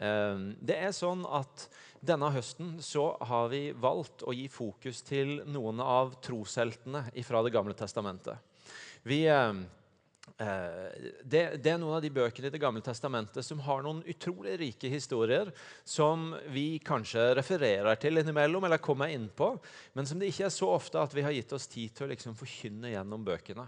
Eh, det er sånn at Denne høsten så har vi valgt å gi fokus til noen av trosheltene fra Det gamle testamentet. Vi... Eh, Eh, det, det, er noen av de bøkene i Det gamle testamentet som har noen utrolig rike historier som vi kanskje refererer til innimellom eller kommer inn på, men som det ikke er så ofte at vi har gitt oss tid til å liksom forkynne gjennom bøkene.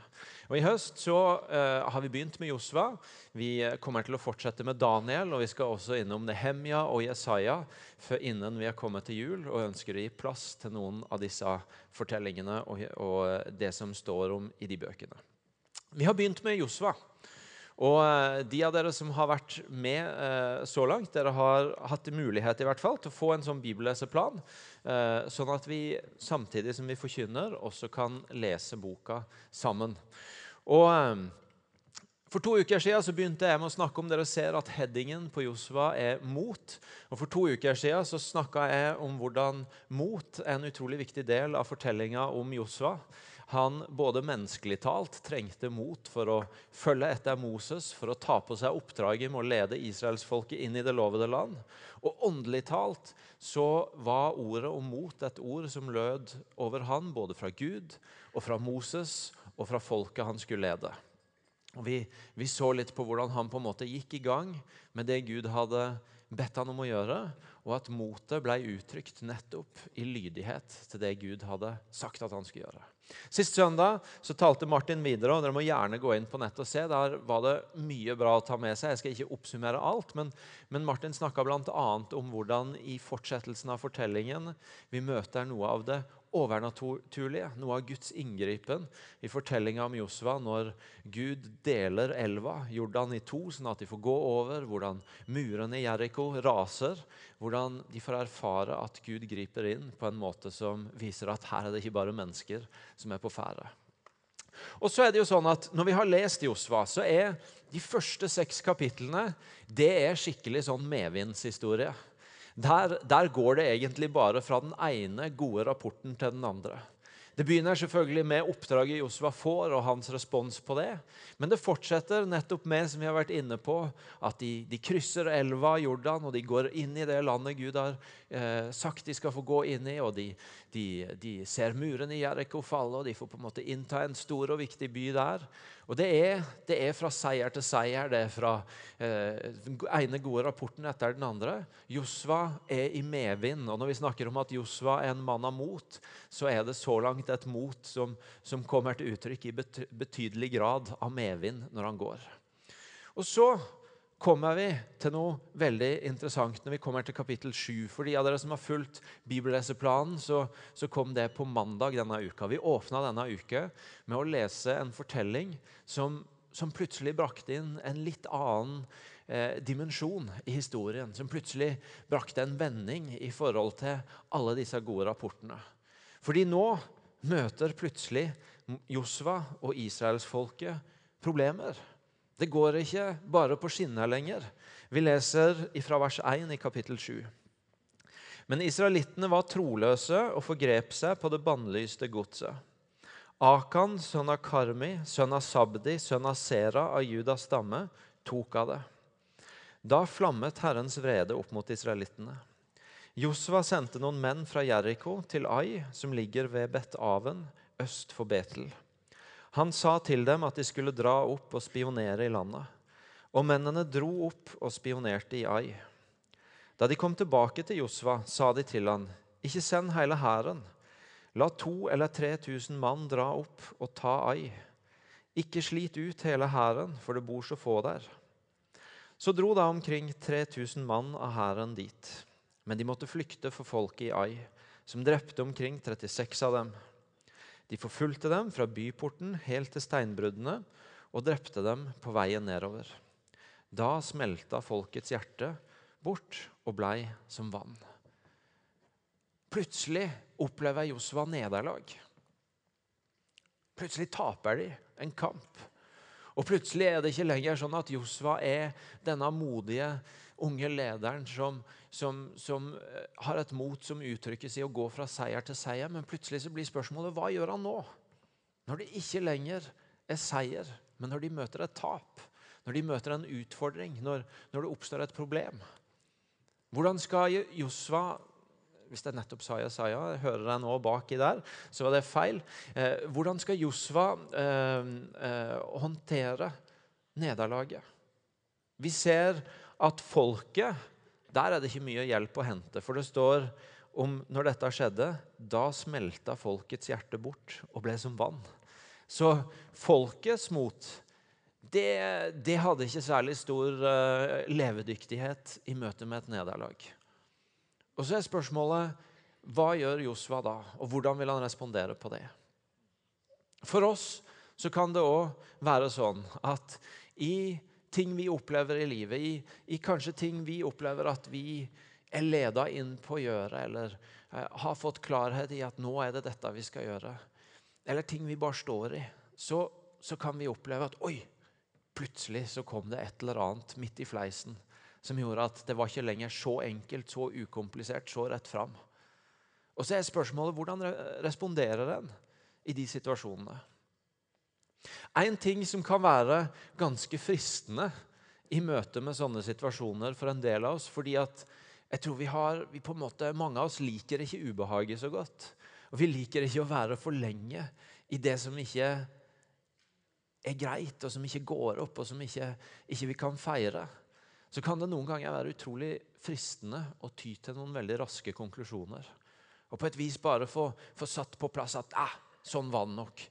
Og I høst så uh, har vi begynt med Josva. Vi kommer til å fortsette med Daniel, og vi skal også innom Nehemja og Jesaja innen vi er kommet til jul, og ønsker å gi plass til noen av disse fortellingene og, og det som står om i de bøkene. Vi har begynt med Josva. Og eh, de av dere som har vært med eh, så langt, dere har hatt mulighet i hvert fall til å få en sånn bibelleseplan, eh, sånn at vi samtidig som vi forkynner, også kan lese boka sammen. Og For to uker siden så begynte jeg med å snakke om dere ser at headingen på Josva er mot. Og For to uker siden så snakka jeg om hvordan mot er en utrolig viktig del av fortellinga om Josva han både menneskelig talt trengte mot for å følge etter Moses, for å ta på seg oppdraget med å lede israelsfolket inn i det lovede land. Og åndelig talt så var ordet om mot et ord som lød over han, både fra Gud og fra Moses og fra folket han skulle lede. Og vi, vi så litt på hvordan han på en måte gikk i gang med det Gud hadde bedt han om å gjøre, og at motet ble uttrykt nettopp i lydighet til det Gud hadde sagt at han skulle gjøre. Sist søndag så talte Martin videre, og dere må gjerne gå inn på nettet og se. Der var det mye bra å ta med seg. Jeg skal ikke oppsummere alt, men, men Martin snakka bl.a. om hvordan i fortsettelsen av fortellingen vi møter noe av det overnaturlige, noe av Guds inngripen i fortellinga om Josva når Gud deler elva, Jordan, i to, sånn at de får gå over, hvordan murene i Jeriko raser, hvordan de får erfare at Gud griper inn på en måte som viser at her er det ikke bare mennesker som er på ferde. Og så er det jo sånn at Når vi har lest Josva, så er de første seks kapitlene det er skikkelig sånn medvindshistorie. Der, der, går det egentlig bare fra den ene gode rapporten til den andre. Det begynner selvfølgelig med oppdraget Josva får, og hans respons på det. Men det fortsetter nettopp med som vi har vært inne på, at de, de krysser elva Jordan, og de går inn i det landet Gud har eh, sagt de skal få gå inn i. og de, de, de ser murene i Jeriko falle, og de får på en måte innta en stor og viktig by der. Og det er, det er, fra seier til seier. Det er fra eh, den ene gode rapporten etter den andre. Josva er i medvind. Og når vi snakker om at Josva er en mann av mot, så er det så langt et mot som, som kommer til uttrykk i betydelig grad av medvind når han går. Og så kommer vi til noe veldig interessant når vi kommer til kapittel 7. For de av dere som har fulgt bibelleseplanen, så, så, kom det på mandag denne uka. Vi åpna denne uka med å lese en fortelling som, som plutselig brakte inn en litt annen eh, dimensjon i historien. Som plutselig brakte en vending i forhold til alle disse gode rapportene. Fordi nå møter plutselig Josva og israelsfolket problemer. Det går ikke bare på skinner lenger. Vi leser fra vers 1 i kapittel 7. Men israelittene var troløse og forgrep seg på det bannlyste godset. Akan, sønn av Karmi, sønn av Sabdi, sønn av Sera av Judas stamme, tok av det. Da flammet Herrens vrede opp mot israelittene. Josva sendte noen menn fra Jeriko til Ai, som ligger ved Bet-Aven, øst for Betel. Han sa til dem at de skulle dra opp og spionere i landet. Og mennene dro opp og spionerte i Ai. Da de kom tilbake til Josva, sa de til han, ikke send hele hæren. La to eller tre tusen mann dra opp og ta Ai. Ikke slit ut hele hæren, for det bor så få der. Så dro da omkring 3000 mann av hæren dit. Men de måtte flykte for folket i Ai, som drepte omkring 36 av dem. De forfulgte dem fra byporten helt til steinbruddene og drepte dem på veien nedover. Da smelta folkets hjerte bort og blei som vann. Plutselig opplever Josva nederlag. Plutselig taper de en kamp. Og plutselig er det ikke lenger sånn at Josva er denne modige unge lederen som, som, som, eh, har et mot som uttrykkes i å gå fra seier til seier. Men plutselig så blir spørsmålet hva gjør han nå? Når det ikke lenger er seier, men når de møter et tap. Når de møter en utfordring, når, når det oppstår et problem. Hvordan skal Josva hvis jeg nettopp sa Jesaja, hører jeg nå baki der, så var det feil. Eh, hvordan skal Josva eh, eh, håndtere nederlaget? Vi ser at folket Der er det ikke mye hjelp å hente. For det står om når dette skjedde, da smelta folkets hjerte bort og ble som vann. Så folkets mot det, det hadde ikke særlig stor uh, levedyktighet i møte med et nederlag. Og så er spørsmålet hva gjør Josva da, og hvordan vil han respondere på det? For oss så kan det òg være sånn at i ting vi opplever i livet, i, i, kanskje ting vi opplever at vi er leda inn på å gjøre, eller eh, har fått klarhet i at nå er det dette vi skal gjøre, eller ting vi bare står i, så, så kan vi oppleve at oi, plutselig så kom det et eller annet midt i fleisen som gjorde at det var ikke lenger så enkelt, så ukomplisert, så rett fram. Og så er spørsmålet hvordan responderer en i de situasjonene? En ting som kan være ganske fristende i møte med sånne situasjoner for en del av oss, fordi at jeg tror vi har, vi på en måte, Mange av oss liker ikke ubehaget så godt. Og vi liker ikke å være for lenge i det som ikke er greit, og som ikke går opp, og som ikke, ikke vi kan feire så kan det noen ganger være utrolig fristende å ty til noen veldig raske konklusjoner. Og på et vis bare få, få satt på plass at ah, sånn var det nok.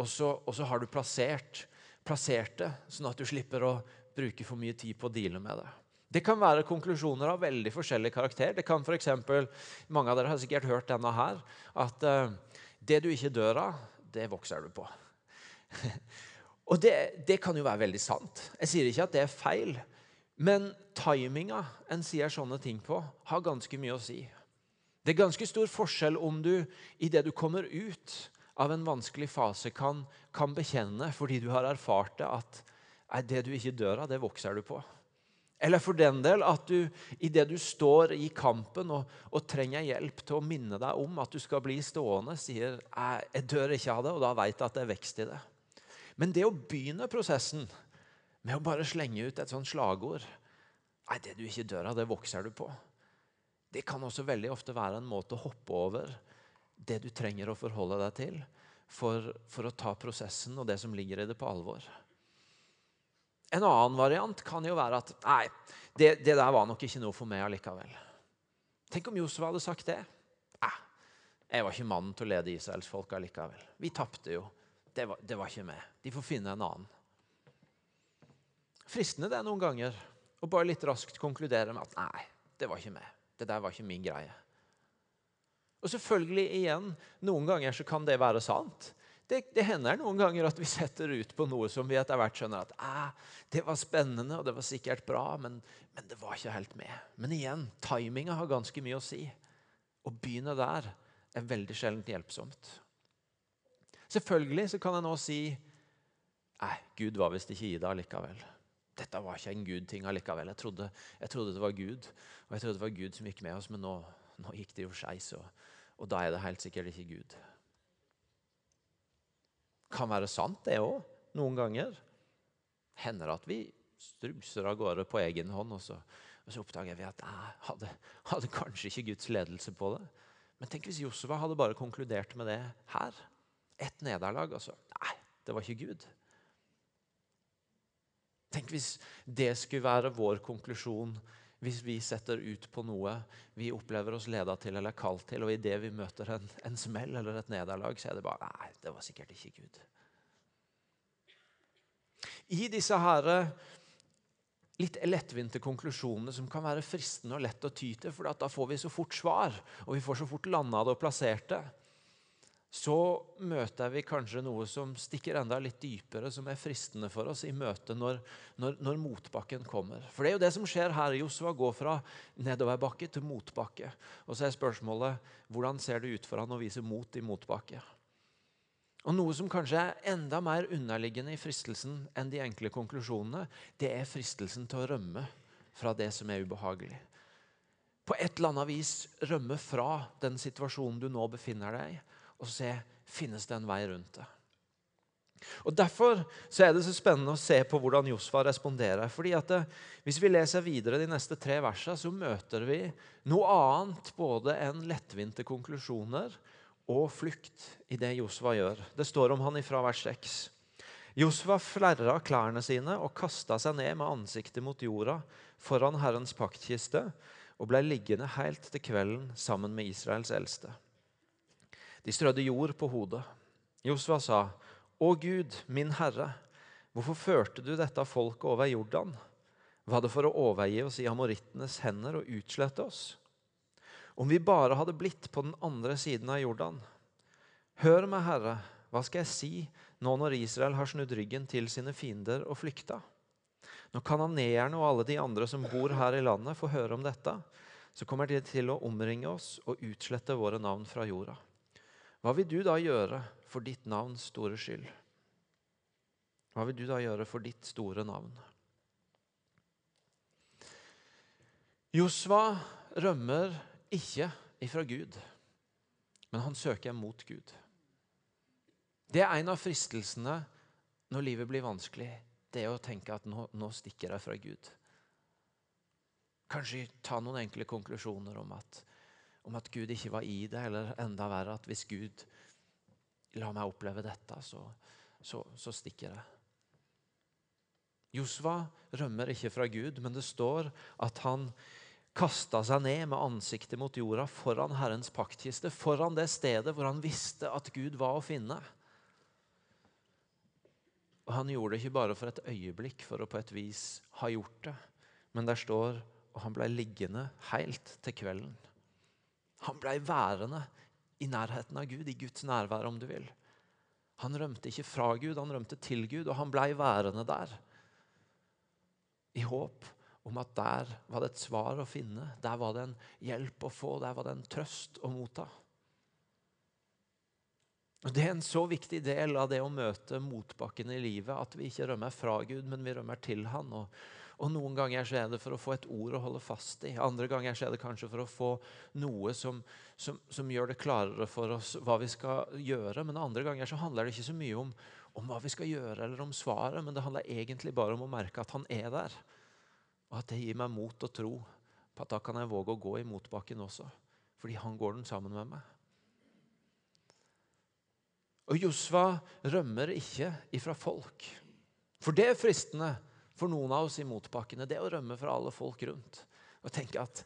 Og så, og så har du plassert, plassert, det, sånn at du slipper å bruke for mye tid på å deale med det. Det kan være konklusjoner av veldig forskjellig karakter. Det kan for eksempel, Mange av dere har sikkert hørt denne her. At uh, det du ikke dør av, det vokser du på. og det, det kan jo være veldig sant. Jeg sier ikke at det er feil. Men timinga en sier sånne ting på, har ganske mye å si. Det er ganske stor forskjell om du idet du kommer ut av en vanskelig fase, kan, kan bekjenne fordi du har erfart det, at nei, det du ikke dør av, det vokser du på. Eller for den del at du idet du står i kampen og, og, trenger hjelp til å minne deg om at du skal bli stående, sier jeg, jeg dør ikke av det, og da vet jeg at det er vekst i det. Men det å begynne prosessen med å bare slenge ut et sånt slagord Nei, det du ikke dør av, det vokser du på. Det kan også veldig ofte være en måte å hoppe over det du trenger å forholde deg til for, for å ta prosessen og det som ligger i det, på alvor. En annen variant kan jo være at nei, det, det der var nok ikke noe for meg allikevel. Tenk om Josef hadde sagt det. Nei, jeg var ikke mannen til å lede Israels folk allikevel. Vi tapte jo. Det var, det var ikke meg. De får finne en annen fristende det noen ganger å bare litt raskt konkludere med at nei, det var ikke meg. Det der var ikke min greie. Og selvfølgelig igjen, Noen ganger så kan det være sant. Det, det, hender noen ganger at vi setter ut på noe som vi etter hvert skjønner at eh, det var spennende og det var sikkert bra, men, men det var ikke helt med. Men igjen, timinga har ganske mye å si. Å begynne der er veldig sjelden hjelpsomt. Selvfølgelig så kan jeg nå si Nei, Gud var visst ikke i det allikevel dette var ikke en Gud-ting allikevel. Jeg trodde, jeg trodde, det var Gud, og jeg trodde det var Gud som gikk med oss, men nå, nå gikk det jo skeis, og, og, da er det helt sikkert ikke Gud. Kan være sant, det òg, noen ganger. Hender at vi struser av gårde på egen hånd, og så, og så oppdager vi at jeg hadde, hadde kanskje ikke Guds ledelse på det. Men tenk hvis Josua hadde bare konkludert med det her. Ett nederlag, altså. Nei, det var ikke Gud. Tenk hvis det skulle være vår konklusjon hvis vi setter ut på noe vi opplever oss leda til eller kalt til, og idet vi møter en, en smell eller et nederlag, så er det bare Nei, det var sikkert ikke Gud. I disse her litt lettvinte konklusjonene som kan være fristende og lett å ty til, for da får vi så fort svar, og vi får så fort landa det og plassert det så møter vi kanskje noe som stikker enda litt dypere, som er fristende for oss i møte når, når, når, motbakken kommer. For det er jo det som skjer her. Josua går fra nedoverbakke til motbakke. Og så er spørsmålet hvordan ser det ut for han å vise mot i motbakke? Og Noe som kanskje er enda mer underliggende i fristelsen enn de enkle konklusjonene, det er fristelsen til å rømme fra det som er ubehagelig. På et eller annet vis rømme fra den situasjonen du nå befinner deg i og se finnes det en vei rundt det. Og Derfor så er det så spennende å se på hvordan Josfa responderer. fordi at det, Hvis vi leser videre de neste tre versene, så møter vi noe annet både enn lettvinte konklusjoner og flukt i det Josfa gjør. Det står om han ifra vers 6. Josfa flerra klærne sine og kasta seg ned med ansiktet mot jorda foran Herrens paktkiste og ble liggende helt til kvelden sammen med Israels eldste. De strødde jord på hodet. Josva sa, å Gud, min Herre, hvorfor førte du dette folket over Jordan? Var det for å overgi oss i amorittenes hender og utslette oss? Om vi bare hadde blitt på den andre siden av Jordan. Hør meg, Herre, hva skal jeg si nå når Israel har snudd ryggen til sine fiender og flykta? Når kananeerne og alle de andre som bor her i landet, får høre om dette, så kommer de til å omringe oss og utslette våre navn fra jorda. Hva vil du da gjøre for ditt navns store skyld? Hva vil du da gjøre for ditt store navn? Josva rømmer ikke ifra Gud, men han søker mot Gud. Det er en av fristelsene når livet blir vanskelig. Det er å tenke at nå, nå stikker jeg fra Gud. Kanskje ta noen enkle konklusjoner om at, om at Gud ikke var i det, eller enda verre at hvis Gud La meg oppleve dette, så, så, så stikker jeg. Josva rømmer ikke fra Gud, men det står at han kasta seg ned med ansiktet mot jorda foran Herrens paktkiste, foran det stedet hvor han visste at Gud var å finne. Og Han gjorde det ikke bare for et øyeblikk, for å på et vis ha gjort det, men der står og han blei liggende helt til kvelden. Han blei værende i nærheten av Gud, i Guds nærvær, om du vil. Han rømte ikke fra Gud, han rømte til Gud, og han blei værende der. I håp om at der var det et svar å finne, der var det en hjelp å få, der var det en trøst å motta. Og Det er en så viktig del av det å møte motbakken i livet, at vi ikke rømmer fra Gud, men vi rømmer til Han. Og og Noen ganger så er det for å få et ord å holde fast i. Andre ganger så er det kanskje for å få noe som, som, som, gjør det klarere for oss hva vi skal gjøre. Men andre ganger så handler det ikke så mye om, om hva vi skal gjøre eller om svaret, men det handler egentlig bare om å merke at han er der. Og at det gir meg mot og tro på at da kan jeg våge å gå i motbakken også. Fordi han går den sammen med meg. Og Josva rømmer ikke ifra folk. For det er fristende for noen av oss i motbakkene, det å rømme fra alle folk rundt. Og tenke at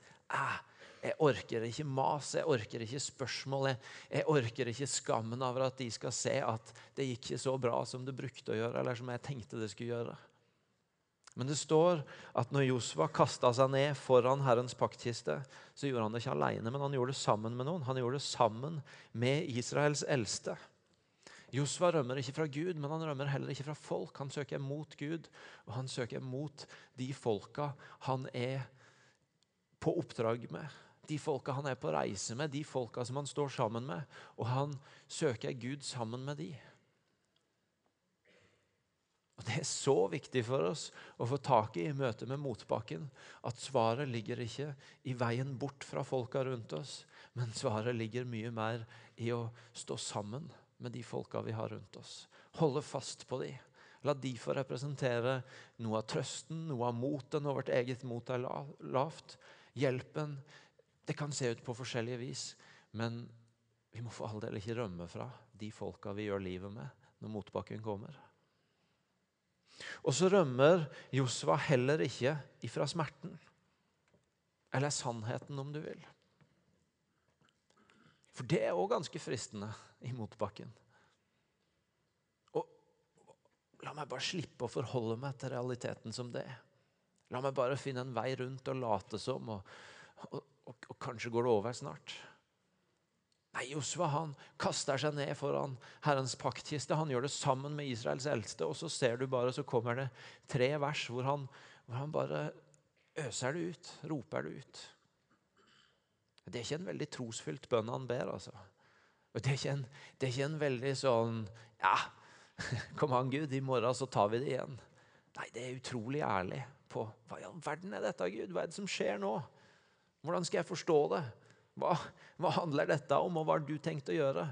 jeg orker ikke mas, jeg orker ikke spørsmål. Jeg, jeg, orker ikke skammen over at de skal se at det gikk ikke så bra som det brukte å gjøre, eller som jeg tenkte det skulle gjøre. Men det står at når Josva kasta seg ned foran Herrens paktkiste, så gjorde han det ikke alene, men han gjorde det sammen med noen. Han gjorde det sammen med Israels eldste. Josva rømmer ikke fra Gud, men han rømmer heller ikke fra folk. Han søker mot Gud, og han søker mot de folka han er på oppdrag med. De folka han er på reise med, de folka som han står sammen med. Og han søker Gud sammen med de. Og Det er så viktig for oss å få tak i i møte med motbakken at svaret ligger ikke i veien bort fra folka rundt oss, men svaret ligger mye mer i å stå sammen med de folka vi har rundt oss. Holde fast på de. La de få representere noe av trøsten, noe av motet når vårt eget mot er lavt. Hjelpen. Det kan se ut på forskjellige vis, men vi må for all del ikke rømme fra de folka vi gjør livet med når motbakken kommer. Og så rømmer Josva heller ikke ifra smerten. Eller sannheten, om du vil. For det er òg ganske fristende i motbakken. Og la meg bare slippe å forholde meg til realiteten som det er. La meg bare finne en vei rundt og late som, og, og, og, og kanskje går det over snart. Nei, Josva han kaster seg ned foran Herrens paktkiste. Han gjør det sammen med Israels eldste. Og så ser du bare, så kommer det tre vers hvor han, hvor han bare øser det ut, roper det ut. Det er ikke en veldig trosfylt bønn han ber. altså. Og det er, ikke en, er ikke en veldig sånn Ja, kom an, Gud, i morgen så tar vi det igjen. Nei, det er utrolig ærlig på hva i all verden er dette, Gud? Hva er det som skjer nå? Hvordan skal jeg forstå det? Hva, hva handler dette om, og hva har du tenkt å gjøre?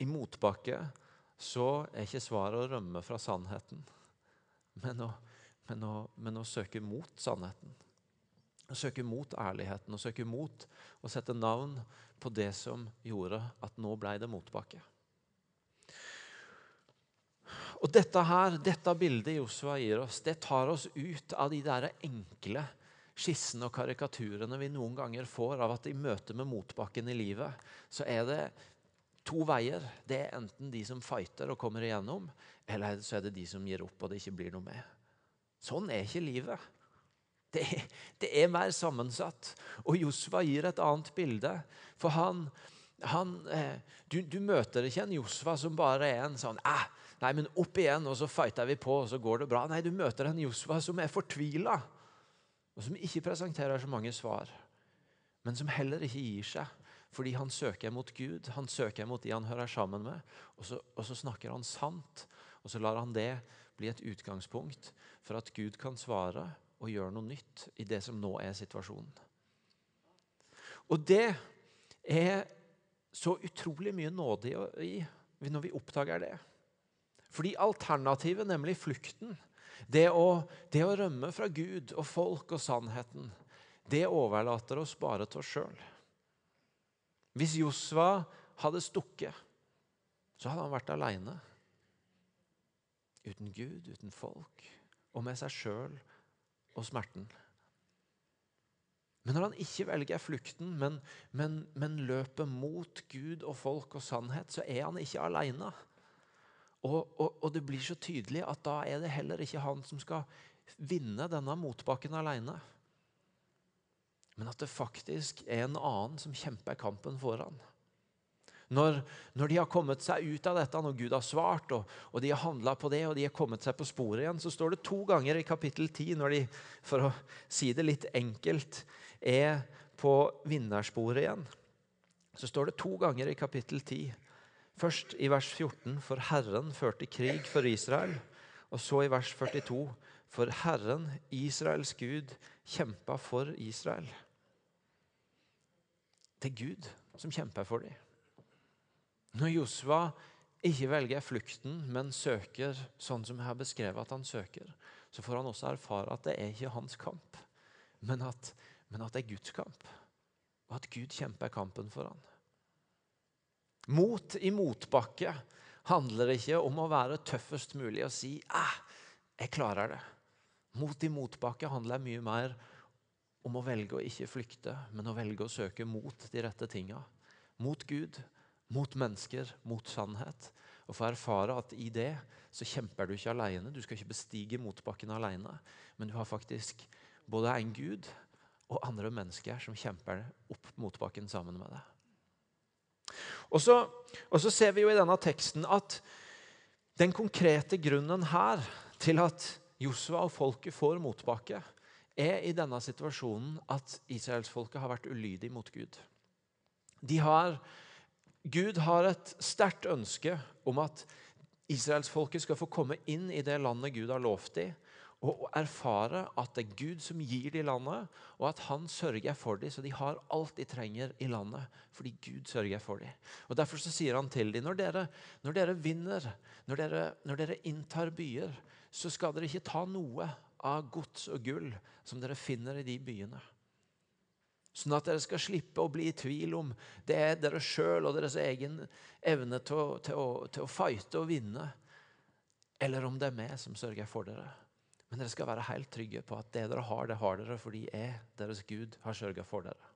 I motbakke så er ikke svaret å rømme fra sannheten, men å, men å, men å søke mot sannheten. Å søke mot ærligheten, å søke mot å sette navn på det som gjorde at nå ble det motbakke. Og dette her, dette bildet Josua gir oss, det tar oss ut av de der enkle skissene og karikaturene vi noen ganger får av at i møte med motbakken i livet, så er det to veier. Det er enten de som fighter og kommer igjennom, eller så er det de som gir opp og det ikke blir noe med. Sånn er ikke livet. Det det er mer sammensatt. Og Josva gir et annet bilde. For han, han eh, du, du, møter ikke en Josva som bare er en sånn eh, Nei, men opp igjen, og så fighter vi på, og så går det bra. Nei, du møter en Josva som er fortvila, og som ikke presenterer så mange svar. Men som heller ikke gir seg, fordi han søker mot Gud. Han søker mot de han hører sammen med, og så, og så snakker han sant. Og så lar han det bli et utgangspunkt for at Gud kan svare og gjøre noe nytt i det som nå er situasjonen. Og det er så utrolig mye nåde i når vi oppdager det. Fordi alternativet, nemlig flukten, det å, det å rømme fra Gud og folk og sannheten, det overlater oss bare til oss sjøl. Hvis Josva hadde stukket, så hadde han vært aleine. Uten Gud, uten folk, og med seg sjøl og smerten. Men når han ikke velger flukten, men, men, men, løper mot Gud og folk og sannhet, så er han ikke alene. Og, og, og, det blir så tydelig at da er det heller ikke han som skal vinne denne motbakken alene. Men at det faktisk er en annen som kjemper kampen for han. Når, når, de har kommet seg ut av dette, når Gud har svart, og, og de har handla på det, og de har kommet seg på sporet igjen, så står det to ganger i kapittel 10, når de, for å si det litt enkelt, er på vinnersporet igjen. Så står det to ganger i kapittel 10. Først i vers 14, for Herren førte krig for Israel. Og så i vers 42, for Herren, Israels Gud, kjempa for Israel. Det er Gud som kjemper for dem. Når Josva ikke velger flukten, men søker sånn som jeg har beskrevet at han søker, så får han også erfare at det er ikke hans kamp, men at, men at det er Guds kamp. Og at Gud kjemper kampen for han. Mot i motbakke handler ikke om å være tøffest mulig og si ah, 'jeg klarer det'. Mot i motbakke handler mye mer om å velge å ikke flykte, men å velge å søke mot de rette tinga. Mot Gud, mot mennesker, mot sannhet. Og få erfare at i det så kjemper du ikke alene. Du skal ikke bestige motbakken alene, men du har faktisk både en Gud og andre mennesker som kjemper opp motbakken sammen med deg. Og så, og så ser vi jo i denne teksten at den konkrete grunnen her til at Josua og folket får motbakke, er i denne situasjonen at israelsfolket har vært ulydig mot Gud. De har Gud har et sterkt ønske om at israelsfolket skal få komme inn i det landet Gud har lovt dem, og erfare at det er Gud som gir dem landet, og at han sørger for dem, så de har alt de trenger i landet, fordi Gud sørger for dem. Og Derfor så sier han til dem når dere, når dere vinner, når dere, når dere inntar byer, så skal dere ikke ta noe av gods og gull som dere finner i de byene. Sånn at dere skal slippe å bli i tvil om det er dere sjøl og deres egen evne til å, til, å, til å, fighte og vinne, eller om det er meg som sørger for dere. Men dere skal være helt trygge på at det dere har, det har dere fordi jeg, deres Gud, har sørga for dere.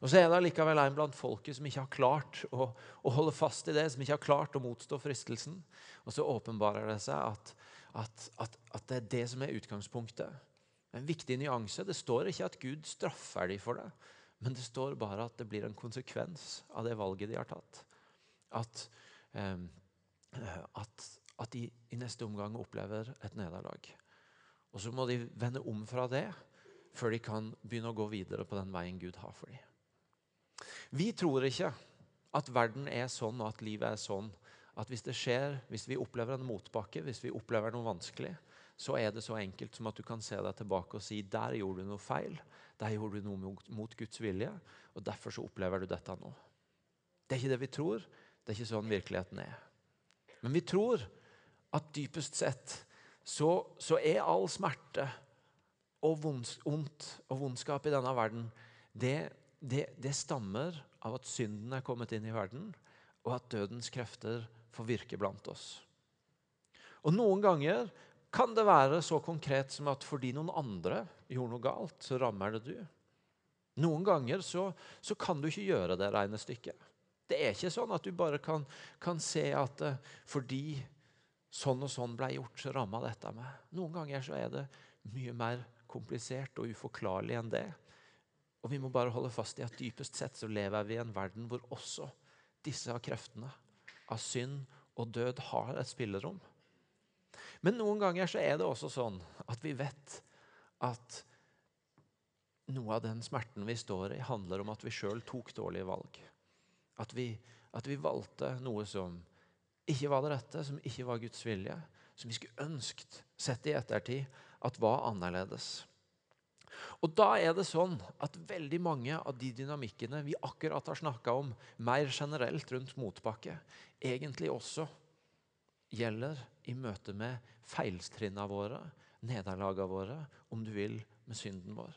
Og Så er det likevel en blant folket som ikke har klart å, å, holde fast i det, som ikke har klart å motstå fristelsen. Og så åpenbarer det seg at, at, at, at det er det som er utgangspunktet. En viktig nyanse. Det står ikke at Gud straffer dem for det, men det står bare at det blir en konsekvens av det valget de har tatt. At, eh, at, at de i neste omgang opplever et nederlag. Og så må de vende om fra det før de kan begynne å gå videre på den veien Gud har for dem. Vi tror ikke at verden er sånn og at livet er sånn at hvis det skjer, hvis vi opplever en motbakke, hvis vi opplever noe vanskelig, så er det så enkelt som at du kan se deg tilbake og si der gjorde du noe feil. Der gjorde du noe mot, mot Guds vilje, og derfor så opplever du dette nå. Det er ikke det vi tror. Det er ikke sånn virkeligheten er. Men vi tror at dypest sett så, så er all smerte og vondt og vondskap i denne verden det, det, det stammer av at synden er kommet inn i verden, og at dødens krefter får virke blant oss. Og Noen ganger kan det være så konkret som at fordi noen andre gjorde noe galt, så rammer det du. Noen ganger så, så kan du ikke gjøre det regnestykket. Det er ikke sånn at du bare kan, kan se at uh, fordi sånn og sånn ble gjort, så ramma dette meg. Noen ganger så er det mye mer komplisert og uforklarlig enn det. Og vi må bare holde fast i at dypest sett så lever vi i en verden hvor også disse kreftene av synd og død har et spillerom. Men noen ganger så er det også sånn at vi vet at noe av den smerten vi står i, handler om at vi sjøl tok dårlige valg. At vi, at vi, valgte noe som ikke var det rette, som ikke var Guds vilje. Som vi skulle ønsket, sett i ettertid, at var annerledes. Og da er det sånn at veldig mange av de dynamikkene vi akkurat har snakka om, mer generelt rundt motbakke, egentlig også gjelder i møte med feilstrinna våre, nederlaga våre, om du vil, med synden vår.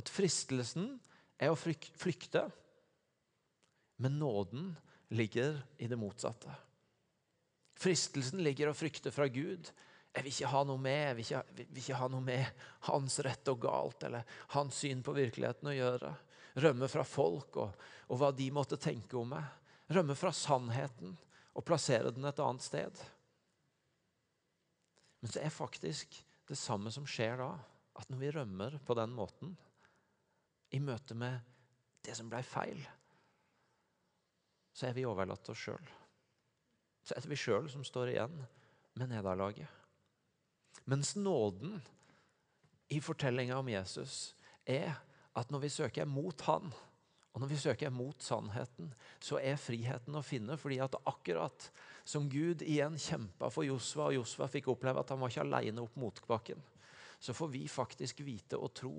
At fristelsen er å flykte, men nåden ligger i det motsatte. Fristelsen ligger å frykte fra Gud. Jeg vil ikke ha noe med jeg vil ikke, vil ikke ha noe med hans rett og galt eller hans syn på virkeligheten å gjøre. Rømme fra folk og, og hva de måtte tenke om meg. Rømme fra sannheten og plassere den et annet sted. Men så er faktisk det samme som skjer da, at når vi rømmer på den måten, i møte med det som ble feil, så er vi overlatt til oss sjøl. Så er det vi sjøl som står igjen med nederlaget. Mens nåden i fortellinga om Jesus er at når vi søker mot Han, og når vi søker mot sannheten, så er friheten å finne. fordi at akkurat som Gud igjen kjempa for Josva, og Josva fikk oppleve at han var ikke alene opp motbakken, så får vi faktisk vite og tro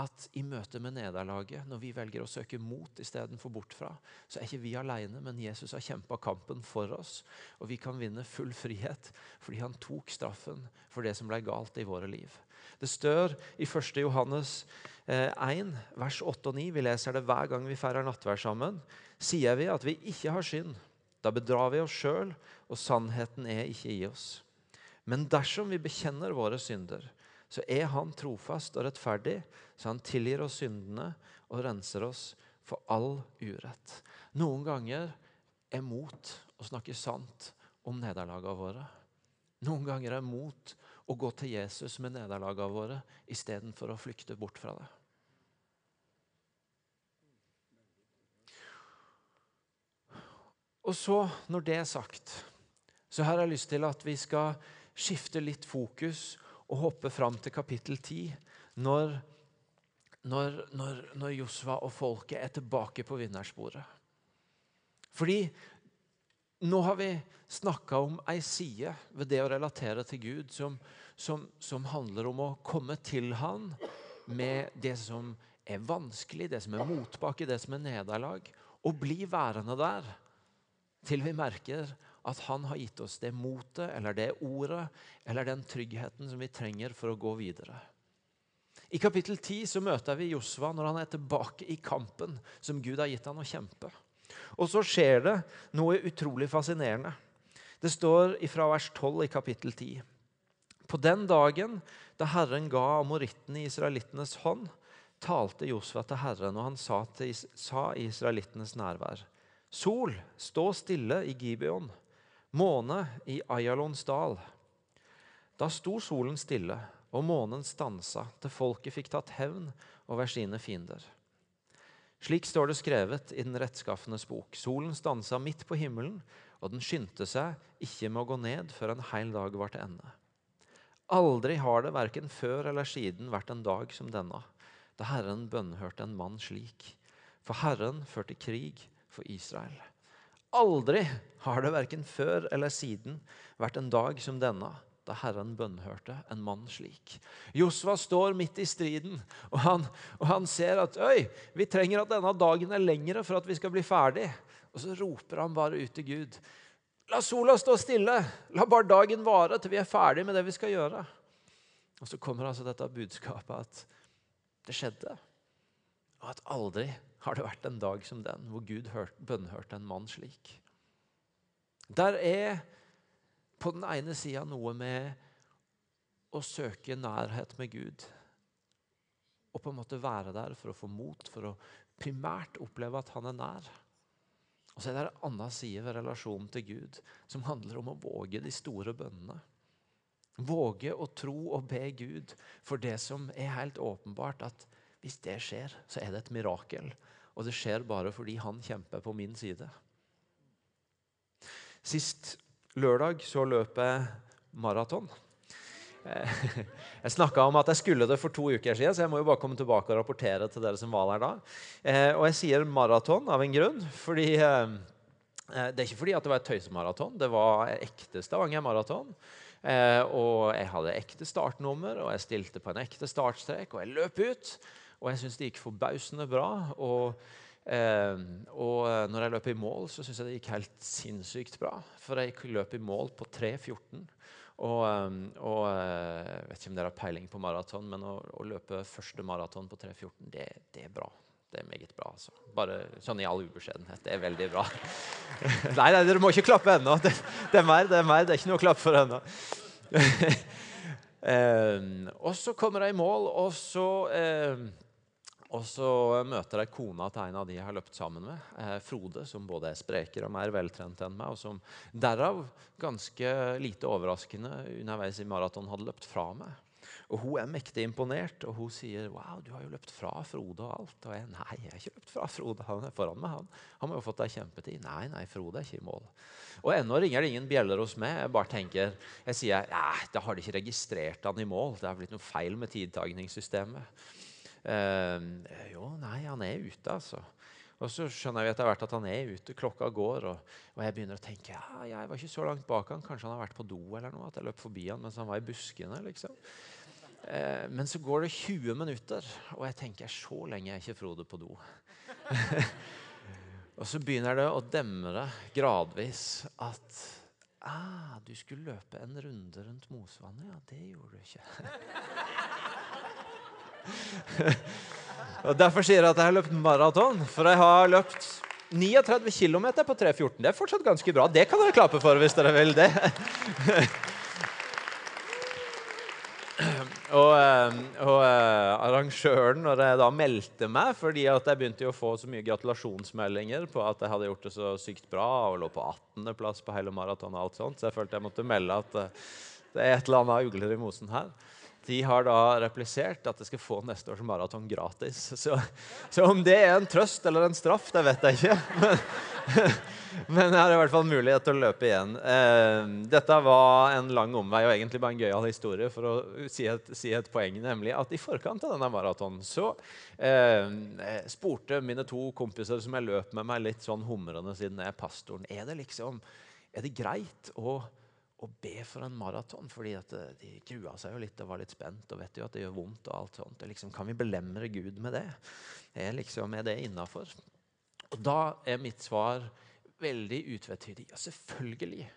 at i møte med nederlaget, når vi velger å søke mot istedenfor bort fra, så er ikke vi alene, men Jesus har kjempa kampen for oss. Og vi kan vinne full frihet fordi han tok straffen for det som ble galt i våre liv. Det stør i 1. Johannes 1, eh, vers 8 og 9, vi leser det hver gang vi feirer nattvær sammen, sier vi at vi ikke har synd. Da bedrar vi oss sjøl, og sannheten er ikke i oss. Men dersom vi bekjenner våre synder, så er han trofast og rettferdig, så han tilgir oss syndene og renser oss for all urett. Noen ganger er mot å snakke sant om nederlagene våre. Noen ganger er mot å gå til Jesus med nederlagene våre istedenfor å flykte bort fra det. Og så, når det er sagt, så har jeg lyst til at vi skal skifte litt fokus og hoppe fram til kapittel 10, når, når, når, når Josva og folket er tilbake på vinnersporet. Fordi nå har vi snakka om ei side ved det å relatere til Gud som, som, som, handler om å komme til Han med det som er vanskelig, det som er motbakke, det som er nederlag, og bli værende der til vi merker at han har gitt oss det motet eller det ordet eller den tryggheten som vi trenger for å gå videre. I kapittel 10 så møter vi Josva når han er tilbake i kampen som Gud har gitt han å kjempe. Og så skjer det noe utrolig fascinerende. Det står fra vers 12 i kapittel 10. På den dagen da Herren ga amorittene i israelittenes hånd, talte Josva til Herren, og han sa, til, sa i israelittenes nærvær.: Sol, stå stille i Gibeon måne i Ayalons dal. Da sto solen stille, og månen stansa til folket fikk tatt hevn over sine fiender. Slik står det skrevet i den rettskaffenes bok. Solen stansa midt på himmelen, og den skyndte seg ikke med å gå ned før en heil dag var til ende. Aldri har det verken før eller siden vært en dag som denne, da Herren bønnhørte en mann slik. For Herren førte krig for Israel. Aldri har det verken før eller siden vært en dag som denne, da Herren bønnhørte en mann slik. Josva står midt i striden, og han, og han ser at Øy, vi trenger at denne dagen er lengre for at vi skal bli ferdig. Og så roper han bare ut til Gud. La sola stå stille. La bare dagen vare til vi er ferdig med det vi skal gjøre. Og så kommer altså dette budskapet at det skjedde. Og at aldri har det vært en dag som den hvor Gud bønnhørte en mann slik. Der er på den ene sida noe med å søke nærhet med Gud. Og på en måte være der for å få mot, for å primært oppleve at han er nær. Og så er det en annen side ved relasjonen til Gud som handler om å våge de store bønnene. Våge å tro og be Gud for det som er helt åpenbart at hvis det skjer, så er det et mirakel. Og det skjer bare fordi han kjemper på min side. Sist lørdag så løp jeg maraton. Eh, jeg snakka om at jeg skulle det for to uker siden, så jeg må jo bare komme tilbake og rapportere til dere som var der da. Eh, og jeg sier maraton av en grunn. fordi eh, Det er ikke fordi at det var et tøysemaraton, det var ekte Stavanger maraton. Og jeg hadde ekte startnummer, og jeg stilte på en ekte startstrek, og jeg løp ut. Og jeg syns det gikk forbausende bra. og Eh, og når jeg løp i mål, så syns jeg det gikk helt sinnssykt bra. For jeg løp i mål på 3.14. Og, ehm, og, jeg eh, vet ikke om dere har peiling på maraton, men å, å løpe første maraton på 3.14, det, det, er bra. Det er meget bra. altså. Bare sånn i all ubeskjedenhet. Det er veldig bra. nei, nei, dere må ikke klappe ennå. Det, det, er mer, det er mer. Det er ikke noe å klappe for ennå. um, og så kommer jeg i mål, og så eh, og så møter jeg kona til en av de jeg har løpt sammen med, eh, Frode, som både er sprekere og mer veltrent enn meg, og som derav, ganske lite overraskende, underveis i maraton hadde løpt fra meg. Og Hun er mektig imponert, og hun sier 'Wow, du har jo løpt fra Frode og alt.' Og jeg 'Nei, jeg har ikke løpt fra Frode. Han er foran meg. Han, han har jo fått deg kjempetid.' 'Nei, nei, Frode er ikke i mål.' Og ennå ringer det ingen bjeller hos meg. Jeg bare tenker, jeg sier 'Nei, da har de ikke registrert han i mål.' Det har blitt noe feil med tidtagningssystemet. Uh, jo, nei, han er ute, altså. Og så skjønner jeg etter hvert at han er ute. Klokka går, og, og, jeg begynner å tenke ja, jeg var ikke så langt bak han. Kanskje han har vært på do eller noe. At jeg løp forbi han mens han var i buskene. liksom. Eh, men så går det 20 minutter, og jeg tenker så lenge er ikke Frode på do. og så begynner det å demre gradvis at ah, du skulle løpe en runde rundt Mosvannet. Ja, det gjorde du ikke. og Derfor sier jeg at jeg har løpt maraton. For jeg har løpt 39 km på 3.14. Det er fortsatt ganske bra. Det kan dere klappe for hvis dere vil det. og, eh, og uh, arrangøren, når jeg da meldte meg fordi at jeg begynte å få så mye gratulasjonsmeldinger på at jeg hadde gjort det så sykt bra og lå på 18.-plass på hele sånt, så jeg følte jeg måtte melde at uh, det er et eller annet ugler i mosen her de har da replisert at de skal få neste års maraton gratis. Så, så, om det er en trøst eller en straff, det vet jeg ikke. Men, men jeg har i hvert fall mulighet til å løpe igjen. Eh, dette var en lang omvei og egentlig bare en gøyal historie for å si et, si et, poeng, nemlig at i forkant av denne maratonen så eh, spurte mine to kompiser som jeg løp med meg litt sånn humrende siden jeg er pastoren, er det liksom, er det greit å å be for en maraton. fordi at de grua seg jo litt og var litt spent og vet jo at det gjør vondt. og alt sånt. Liksom, kan vi belemre Gud med det? Er, liksom, er det innafor? Og da er mitt svar veldig utvetydig. Ja, selvfølgelig.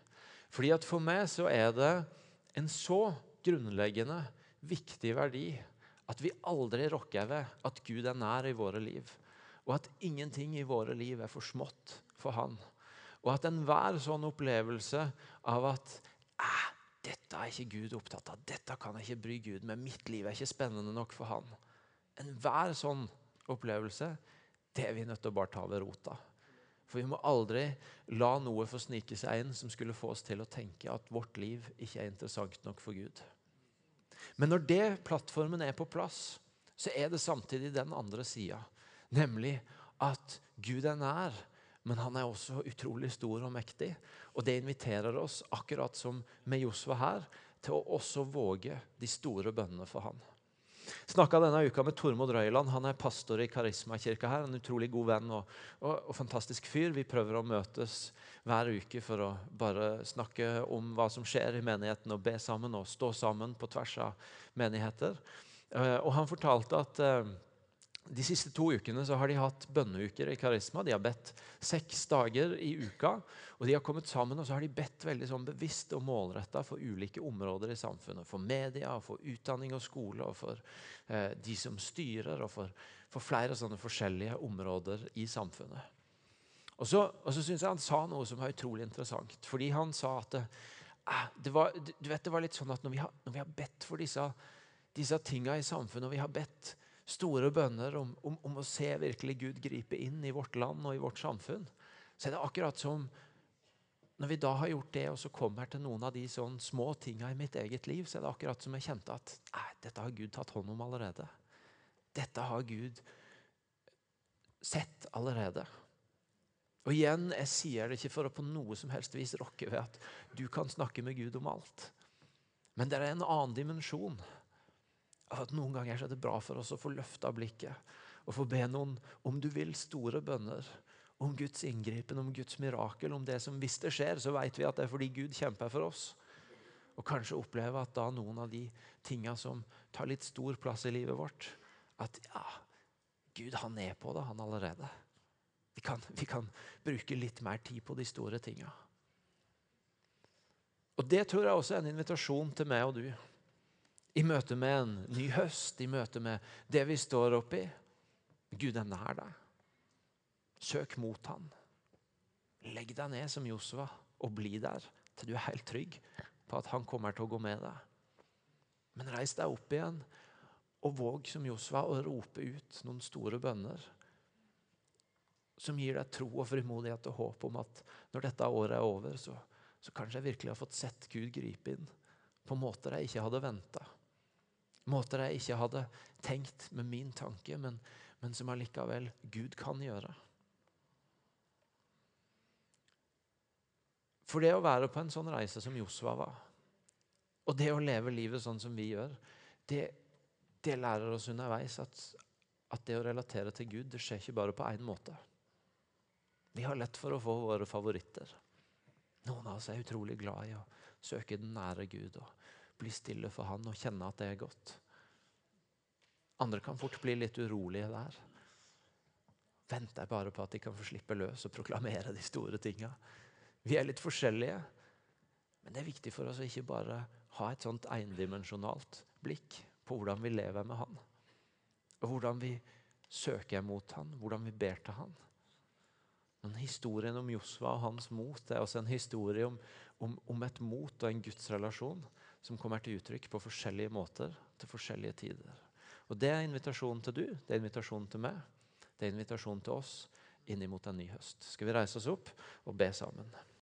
Fordi at for meg så er det en så grunnleggende viktig verdi at vi aldri rokker ved at Gud er nær i våre liv, og at ingenting i våre liv er for smått for Han. Og at enhver sånn opplevelse av at dette er ikke Gud opptatt av. Dette kan jeg ikke bry Gud med. Mitt liv er ikke spennende nok for han. Enhver sånn opplevelse det er vi nødt til å bare ta ved rota. For vi må aldri la noe få snike seg inn som skulle få oss til å tenke at vårt liv ikke er interessant nok for Gud. Men når det plattformen er på plass, så er det samtidig den andre sida. Nemlig at Gud er nær, men han er også utrolig stor og mektig. Og det inviterer oss, akkurat som med Josva her, til å også våge de store bønnene for han. Snakka denne uka med Tormod Røyland. Han er pastor i Karismakirka her. En utrolig god venn og, og, og, fantastisk fyr. Vi prøver å møtes hver uke for å bare snakke om hva som skjer i menigheten, og be sammen og stå sammen på tvers av menigheter. Uh, og han fortalte at uh, De siste to ukene så har de hatt bønneuker i Karisma. De har bedt seks dager i uka. og De har kommet sammen og så har de bedt veldig sånn bevisst og målretta for ulike områder i samfunnet. For media, for utdanning og skole, og for eh, de som styrer, og for, for, flere sånne forskjellige områder i samfunnet. Og så, og så syns jeg han sa noe som var utrolig interessant. Fordi han sa at eh, det var, du vet, det var litt sånn at når vi har, når vi har bedt for disse, disse tinga i samfunnet, og vi har bedt store bønner om, om, om, å se virkelig Gud gripe inn i vårt land og i vårt samfunn, så er det akkurat som når vi da har gjort det, og så kommer til noen av de sånn små tinga i mitt eget liv, så er det akkurat som jeg kjente at nei, dette har Gud tatt hånd om allerede. Dette har Gud sett allerede. Og igjen, jeg sier det ikke for å på noe som helst vis rokke ved at du kan snakke med Gud om alt. Men det er en annen dimensjon at noen ganger er det bra for oss å få løfta blikket og få be noen, om du vil, store bønner om Guds inngripen, om Guds mirakel, om det som hvis det skjer, så vet vi at det er fordi Gud kjemper for oss. Og kanskje oppleve at da noen av de tinga som tar litt stor plass i livet vårt, at ja, Gud han er på det, han allerede. Vi kan, vi kan bruke litt mer tid på de store tinga. Og Det tror jeg også er en invitasjon til meg og du i møte med en ny høst, i møte med det vi står oppi. Gud er nær deg. Søk mot han. Legg deg ned som Josua og bli der til du er helt trygg på at han kommer til å gå med deg. Men reis deg opp igjen og våg som Josua å rope ut noen store bønner som gir deg tro og frimodighet og håp om at når dette året er over, så, så kanskje jeg virkelig har fått sett Gud gripe inn på måter jeg ikke hadde venta. Måter jeg ikke hadde tenkt med min tanke, men, men som allikevel Gud kan gjøre. For det å være på en sånn reise som Josva var, og det å leve livet sånn som vi gjør, det, det lærer oss underveis at, at, det å relatere til Gud, det skjer ikke bare på én måte. Vi har lett for å få våre favoritter. Noen av oss er utrolig glad i å søke den nære Gud. og bli stille for han og kjenne at det er godt. Andre kan fort bli litt urolige der. Venter jeg bare på at de kan få slippe løs og proklamere de store tinga. Vi er litt forskjellige, men det er viktig for oss å ikke bare ha et sånt endimensjonalt blikk på hvordan vi lever med Han. Og hvordan vi søker mot Han, hvordan vi ber til Han. Men historien om Josva og hans mot er også en historie om, om, om et mot og en gudsrelasjon som kommer til uttrykk på forskjellige måter til forskjellige tider. Og Det er invitasjonen til du, det er invitasjonen til meg, det er invitasjonen til oss inn mot en ny høst. Skal vi reise oss opp og be sammen?